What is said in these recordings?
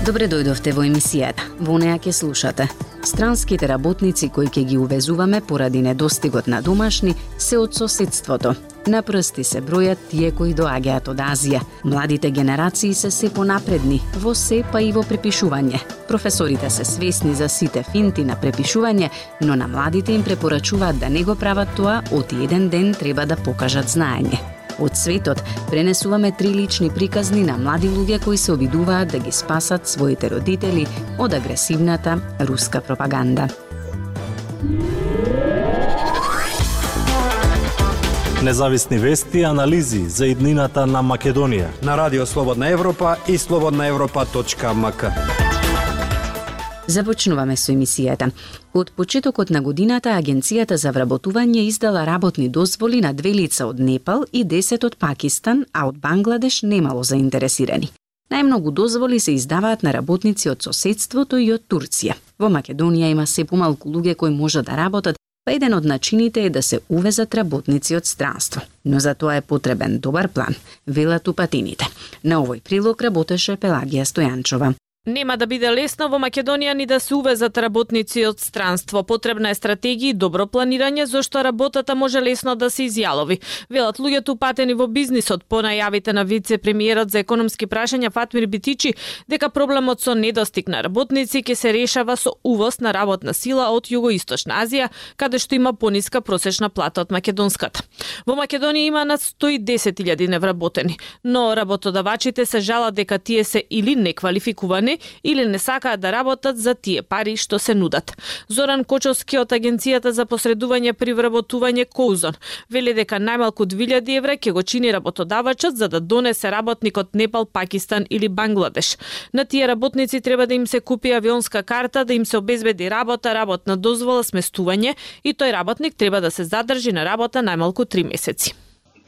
Добре дојдовте во емисијата. Во неа ќе слушате. Странските работници кои ќе ги увезуваме поради недостигот на домашни се од соседството. На прсти се бројат тие кои доаѓаат од Азија. Младите генерации се се понапредни во се па и во препишување. Професорите се свесни за сите финти на препишување, но на младите им препорачуваат да не го прават тоа, оти еден ден треба да покажат знаење. Од светот пренесуваме три лични приказни на млади луѓе кои се обидуваат да ги спасат своите родители од агресивната руска пропаганда. Независни вести и анализи за иднината на Македонија на Радио Слободна Европа и слободнаевропа.мк. Започнуваме со емисијата. Од почетокот на годината Агенцијата за вработување издала работни дозволи на две лица од Непал и 10 од Пакистан, а од Бангладеш немало заинтересирани. Најмногу дозволи се издаваат на работници од соседството и од Турција. Во Македонија има се помалку луѓе кои можат да работат, па еден од начините е да се увезат работници од странство. Но за тоа е потребен добар план, велат упатините. На овој прилог работеше Пелагија Стојанчова. Нема да биде лесно во Македонија ни да се увезат работници од странство. Потребна е стратегија и добро планирање зашто работата може лесно да се изјалови. Велат луѓето упатени во бизнисот по најавите на вице-премиерот за економски прашања Фатмир Битичи дека проблемот со недостиг на работници ќе се решава со увоз на работна сила од југоисточна Азија, каде што има пониска просечна плата од македонската. Во Македонија има над 110.000 невработени, но работодавачите се жалат дека тие се или неквалификувани заposleni или не сакаат да работат за тие пари што се нудат. Зоран Кочовски од Агенцијата за посредување при вработување Коузон вели дека најмалку 2000 евра ќе го чини работодавачот за да донесе работник од Непал, Пакистан или Бангладеш. На тие работници треба да им се купи авионска карта, да им се обезбеди работа, работна дозвола, сместување и тој работник треба да се задржи на работа најмалку 3 месеци.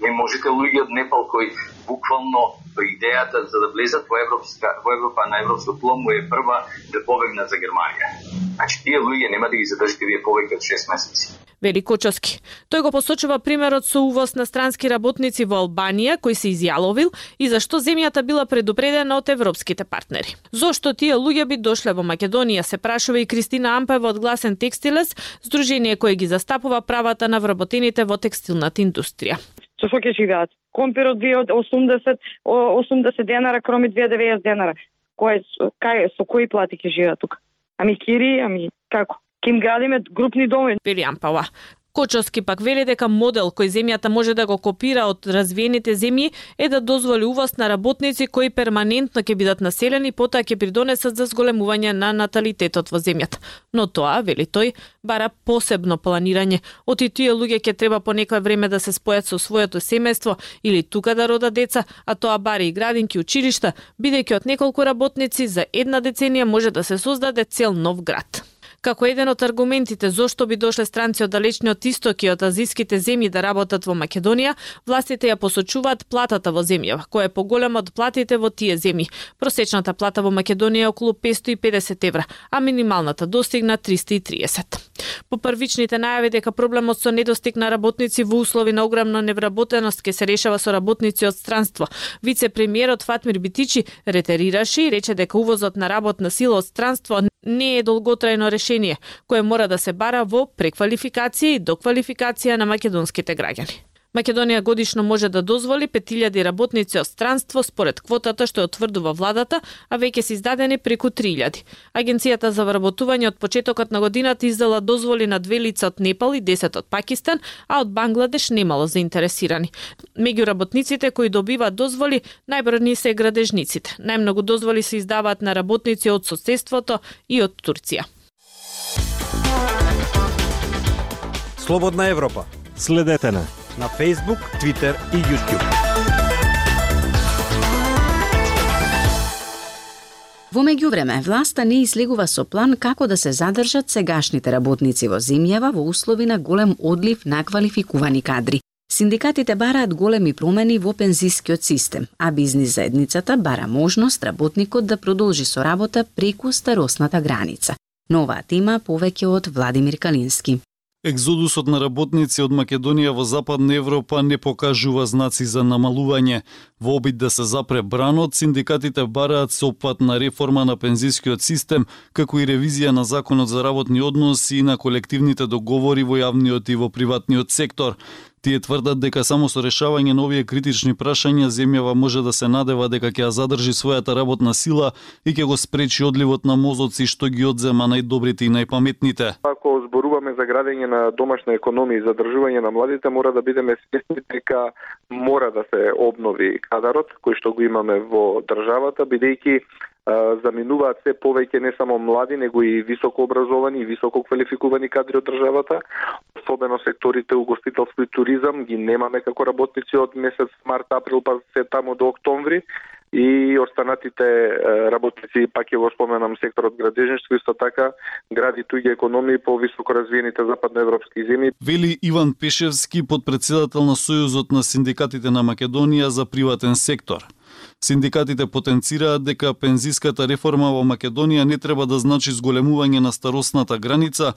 Не можете луѓе од Непал кои буквално идејата за да влезат во Европска во Европа на европско тло му е прва да побегнат за Германија. Значи тие луѓе нема да ги задржите вие повеќе од 6 месеци. Вели Кочовски. Тој го посочува примерот со увоз на странски работници во Албанија кој се изјаловил и зашто земјата била предупредена од европските партнери. Зошто тие луѓе би дошле во Македонија се прашува и Кристина Ампева од Гласен Текстилес, здружение кое ги застапува правата на вработените во текстилната индустрија со што ќе живеат. Компирот од 80 80 денара кроми 290 денара. Кој кај со кои плати ќе живеат тука? Ами кири, ами како? Ким градиме групни домови. Вилијам Пава. Кочовски пак вели дека модел кој земјата може да го копира од развиените земји е да дозволи увоз на работници кои перманентно ќе бидат населени, потоа ќе придонесат за зголемување на наталитетот во земјата. Но тоа, вели тој, бара посебно планирање. Оти тие луѓе ќе треба по некое време да се спојат со своето семејство или тука да родат деца, а тоа бари и градинки училишта, бидејќи од неколку работници за една деценија може да се создаде цел нов град. Како еден од аргументите зошто би дошле странци од далечниот исток и од азиските земји да работат во Македонија, властите ја посочуваат платата во земјава, која е поголема од платите во тие земји. Просечната плата во Македонија е околу 550 евра, а минималната достигна 330. По првичните најави дека проблемот со недостиг на работници во услови на огромна невработеност ќе се решава со работници од странство. Вице-премиерот Фатмир Битичи ретерираше и рече дека увозот на работна сила од странство не е долготрајно решение, кое мора да се бара во преквалификација и доквалификација на македонските граѓани. Македонија годишно може да дозволи 5000 работници од странство според квотата што ја утврдува владата, а веќе се издадени преку 3000. Агенцијата за вработување од почетокот на годината издала дозволи на две лица од Непал и 10 од Пакистан, а од Бангладеш немало заинтересирани. Меѓу работниците кои добиваат дозволи, најбројни се градежниците. Најмногу дозволи се издаваат на работници од соседството и од Турција. Слободна Европа. Следете на на Facebook, Twitter и YouTube. Во меѓувреме, власта не излегува со план како да се задржат сегашните работници во земјава во услови на голем одлив на квалификувани кадри. Синдикатите бараат големи промени во пензискиот систем, а бизнис заедницата бара можност работникот да продолжи со работа преку старосната граница. Нова тема повеќе од Владимир Калински. Екзодусот на работници од Македонија во Западна Европа не покажува знаци за намалување. Во обид да се запре бранот, синдикатите бараат сеопфатна реформа на пензискиот систем, како и ревизија на законот за работни односи и на колективните договори во јавниот и во приватниот сектор. Тие тврдат дека само со решавање на овие критични прашања земјава може да се надева дека ќе ја задржи својата работна сила и ќе го спречи одливот на мозоци што ги одзема најдобрите и најпаметните. Ако зборуваме за градење на домашна економија и задржување на младите, мора да бидеме свесни дека мора да се обнови кадарот кој што го имаме во државата, бидејќи заминуваат се повеќе не само млади, него и високо образовани и високо квалификувани кадри од државата, особено секторите угостителство и туризам ги немаме како работници од месец март, април па се таму до октомври и останатите работници, пак ќе го споменам секторот градежништво, исто така гради туѓи економии по високо развиените западноевропски земји. Вели Иван Пешевски, подпредседател на Сојузот на синдикатите на Македонија за приватен сектор. Синдикатите потенцираат дека пензиската реформа во Македонија не треба да значи зголемување на старосната граница,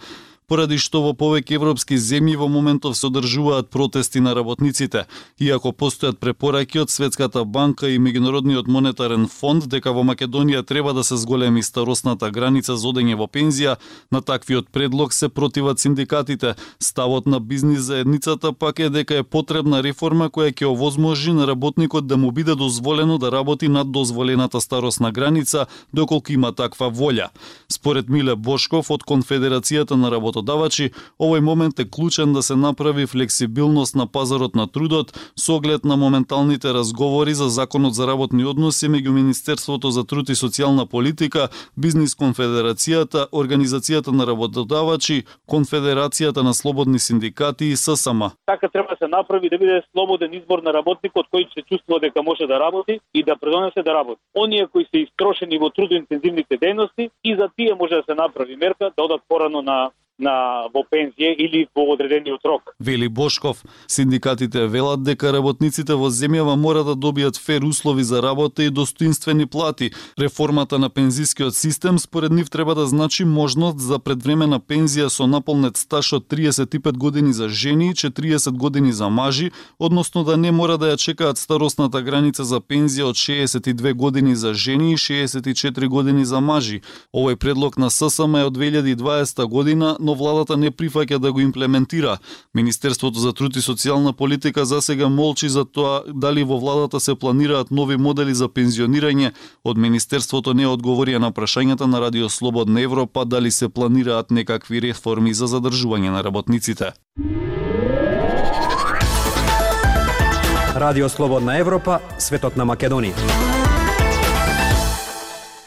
поради што во повеќе европски земји во моментов се одржуваат протести на работниците, иако постојат препораки од Светската банка и Меѓународниот монетарен фонд дека во Македонија треба да се зголеми старосната граница за одење во пензија, на таквиот предлог се противат синдикатите. Ставот на бизнис заедницата пак е дека е потребна реформа која ќе овозможи на работникот да му биде дозволено да работи над дозволената старосна граница доколку има таква волја. Според Миле Бошков од Конфедерацијата на работ работодавачи, овој момент е клучен да се направи флексибилност на пазарот на трудот со оглед на моменталните разговори за законот за работни односи меѓу Министерството за труд и социјална политика, Бизнис конфедерацијата, Организацијата на работодавачи, Конфедерацијата на слободни синдикати и ССМ. Така треба да се направи да биде слободен избор на работникот кој се чувствува дека може да работи и да предонесе да работи. Оние кои се истрошени во трудоинтензивните дејности и за тие може да се направи мерка да одат порано на на во пензија или во одредениот рок. Вели Бошков, синдикатите велат дека работниците во земјава мора да добијат фер услови за работа и достоинствени плати. Реформата на пензискиот систем според нив треба да значи можност за предвремена пензија со наполнет стаж од 35 години за жени и 40 години за мажи, односно да не мора да ја чекаат старосната граница за пензија од 62 години за жени и 64 години за мажи. Овој предлог на ССМ е од 2020 година, но владата не прифаќа да го имплементира. Министерството за труд и социјална политика за сега молчи за тоа дали во владата се планираат нови модели за пензионирање. Од Министерството не одговорија на прашањата на Радио Слободна Европа дали се планираат некакви реформи за задржување на работниците. Радио Слободна Европа, светот на Македонија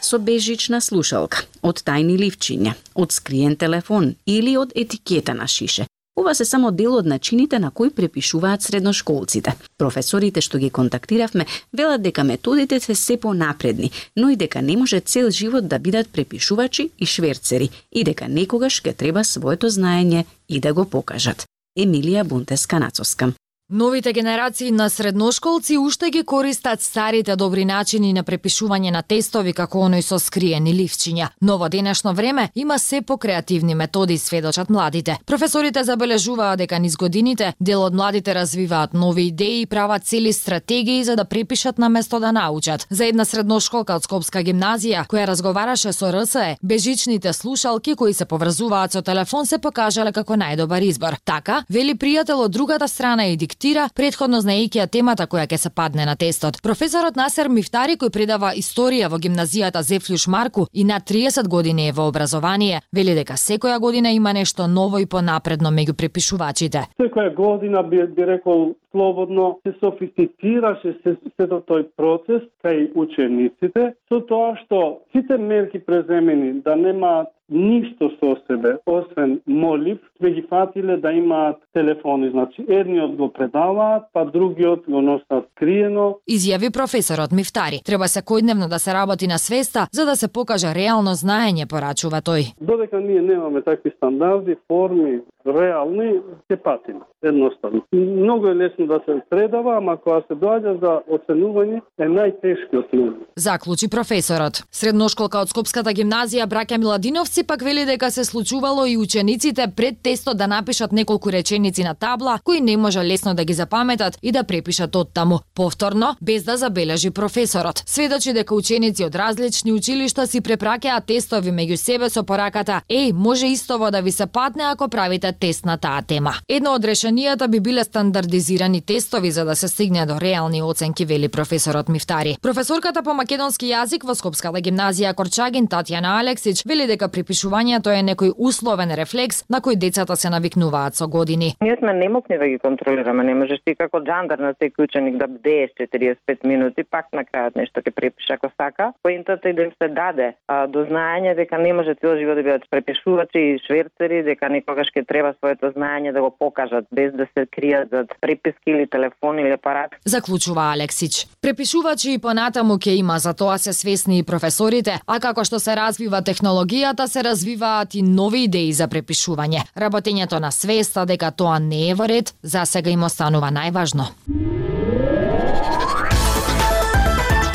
со бежична слушалка, од тајни ливчиња, од скриен телефон или од етикета на шише. Ова се само дел од начините на кои препишуваат средношколците. Професорите што ги контактиравме велат дека методите се се понапредни, но и дека не може цел живот да бидат препишувачи и шверцери и дека некогаш ќе треба своето знаење и да го покажат. Емилија Бунтеска Нацоска. Новите генерации на средношколци уште ги користат старите добри начини на препишување на тестови како оној со скриени ливчиња. Но во денешно време има се покреативни методи, сведочат младите. Професорите забележуваат дека низ годините дел од младите развиваат нови идеи и прават цели стратегии за да препишат на место да научат. За една средношколка од Скопска гимназија која разговараше со РСЕ, бежичните слушалки кои се поврзуваат со телефон се покажале како најдобар избор. Така, вели пријател од другата страна и диктор диктира, предходно знаејќи темата која ќе се падне на тестот. Професорот Насер Мифтари, кој предава историја во гимназијата Зефлюш Марку и на 30 години е во образование, вели дека секоја година има нешто ново и понапредно меѓу препишувачите. Секоја година би, би рекол слободно се софистицираше се, се до тој процес кај учениците, со тоа што сите мерки преземени да немаат ништо со себе, освен молив, сме ги фатиле да имаат телефони. Значи, едниот го предаваат, па другиот го носат криено. Изјави професорот Мифтари. Треба секојдневно да се работи на свеста, за да се покаже реално знаење, порачува тој. Додека ние немаме такви стандарди, форми, реални, ќе патиме едноставно. Многу е лесно да се предава, ама кога се доаѓа за оценување е најтешкиот момент. Заклучи професорот. Средношколка од Скопската гимназија Браќа Миладиновци пак вели дека се случувало и учениците пред тестот да напишат неколку реченици на табла кои не може лесно да ги запаметат и да препишат од таму. Повторно, без да забележи професорот. Сведочи дека ученици од различни училишта си препраќаат тестови меѓу себе со пораката «Еј, може истово да ви се падне ако правите тест на таа тема». Едно од решенијата би биле стандардизирани тестови за да се стигне до реални оценки, вели професорот Мифтари. Професорката по македонски јазик во Скопската гимназија Корчагин Татјана Алексич вели дека припишувањето е некој условен рефлекс на кој децата се навикнуваат со години. Ние сме немокни да ги контролираме, не можеш ти како джандар на секој ученик да бдееш 45 минути, пак на крајот нешто ќе препиша ако сака. Поентата е да им се даде а, до знаење дека не може цел живот да бидат препишувачи и шверцери, дека некогаш ќе треба своето знаење да го покажат без да се кријат зад преписки или телефон или апарат. Заклучува Алексич. Препишувачи и понатаму ќе има, за тоа се свесни и професорите, а како што се развива технологијата, се развиваат и нови идеи за препишување. Работењето на свеста дека тоа не е во ред, за сега им останува најважно.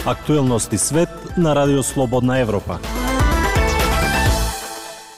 Актуелности свет на Радио Слободна Европа.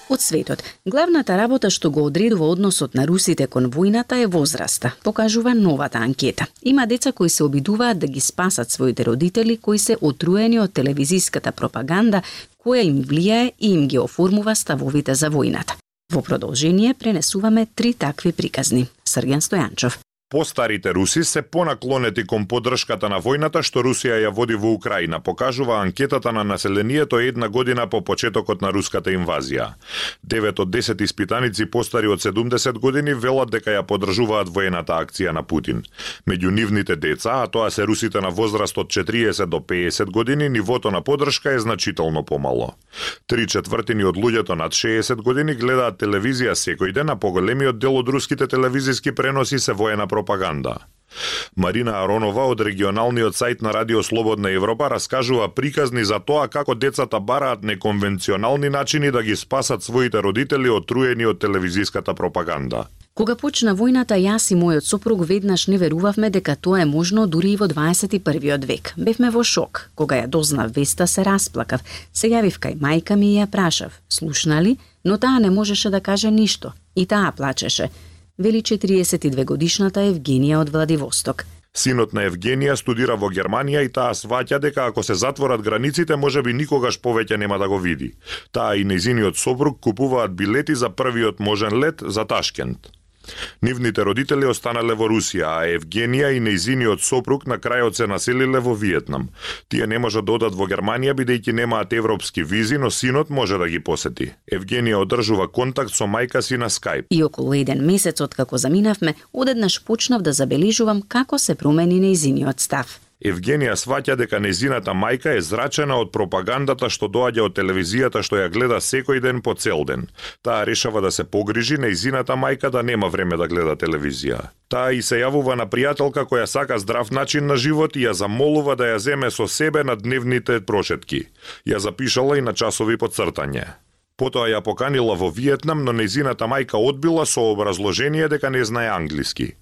Од светот, главната работа што го одредува односот на русите кон војната е возраста, покажува новата анкета. Има деца кои се обидуваат да ги спасат своите родители кои се отруени од телевизиската пропаганда која им влијае и им ги оформува ставовите за војната. Во продолжение пренесуваме три такви приказни. Срген Стојанчов. Постарите руси се понаклонети кон поддршката на војната што Русија ја води во Украина, покажува анкетата на населението една година по почетокот на руската инвазија. 9 од 10 испитаници постари од 70 години велат дека ја поддржуваат воената акција на Путин. Меѓу нивните деца, а тоа се русите на возраст од 40 до 50 години, нивото на поддршка е значително помало. Три четвртини од луѓето над 60 години гледаат телевизија секој ден, а поголемиот дел од руските телевизиски преноси се воена пропаганда. Марина Аронова од регионалниот сајт на Радио Слободна Европа раскажува приказни за тоа како децата бараат неконвенционални начини да ги спасат своите родители отруени од телевизиската пропаганда. Кога почна војната, јас и мојот сопруг веднаш не верувавме дека тоа е можно дури и во 21 век. Бевме во шок. Кога ја дознав веста, се расплакав. Се јавив кај мајка ми и ја прашав. Слушнали? Но таа не можеше да каже ништо. И таа плачеше вели 42 годишната Евгенија од Владивосток. Синот на Евгенија студира во Германија и таа сваќа дека ако се затворат границите, може би никогаш повеќе нема да го види. Таа и незиниот сопруг купуваат билети за првиот можен лет за Ташкент. Нивните родители останале во Русија, а Евгенија и нејзиниот сопруг на крајот се населиле во Виетнам. Тие не можат да одат во Германија бидејќи немаат европски визи, но синот може да ги посети. Евгенија одржува контакт со мајка си на Skype. И околу еден месец од како заминавме, одеднаш почнав да забележувам како се промени нејзиниот став. Евгенија сваќа дека незината мајка е зрачена од пропагандата што доаѓа од телевизијата што ја гледа секој ден по цел ден. Таа решава да се погрижи незината мајка да нема време да гледа телевизија. Таа и се јавува на пријателка која сака здрав начин на живот и ја замолува да ја земе со себе на дневните прошетки. Ја запишала и на часови по цртање. Потоа ја поканила во Виетнам, но незината мајка одбила со образложение дека не знае англиски.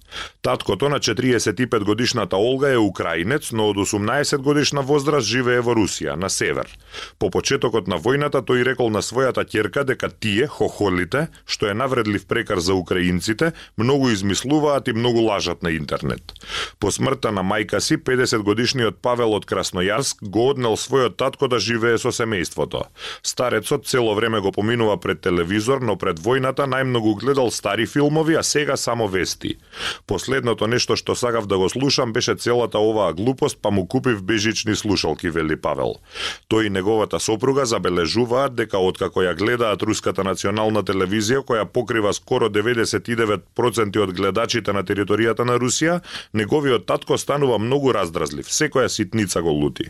Таткото на 45 годишната Олга е украинец, но од 18 годишна возраст живее во Русија, на север. По почетокот на војната тој рекол на својата ќерка дека тие, хохолите, што е навредлив прекар за украинците, многу измислуваат и многу лажат на интернет. По смртта на мајка си, 50 годишниот Павел од Краснојарск го однел својот татко да живее со семејството. Старецот цело време го поминува пред телевизор, но пред војната најмногу гледал стари филмови, а сега само вести. Последното нешто што сакав да го слушам беше целата оваа глупост, па му купив бежични слушалки, вели Павел. Тој и неговата сопруга забележуваат дека откако ја гледаат руската национална телевизија која покрива скоро 99% од гледачите на територијата на Русија, неговиот татко станува многу раздразлив. Секоја ситница го лути.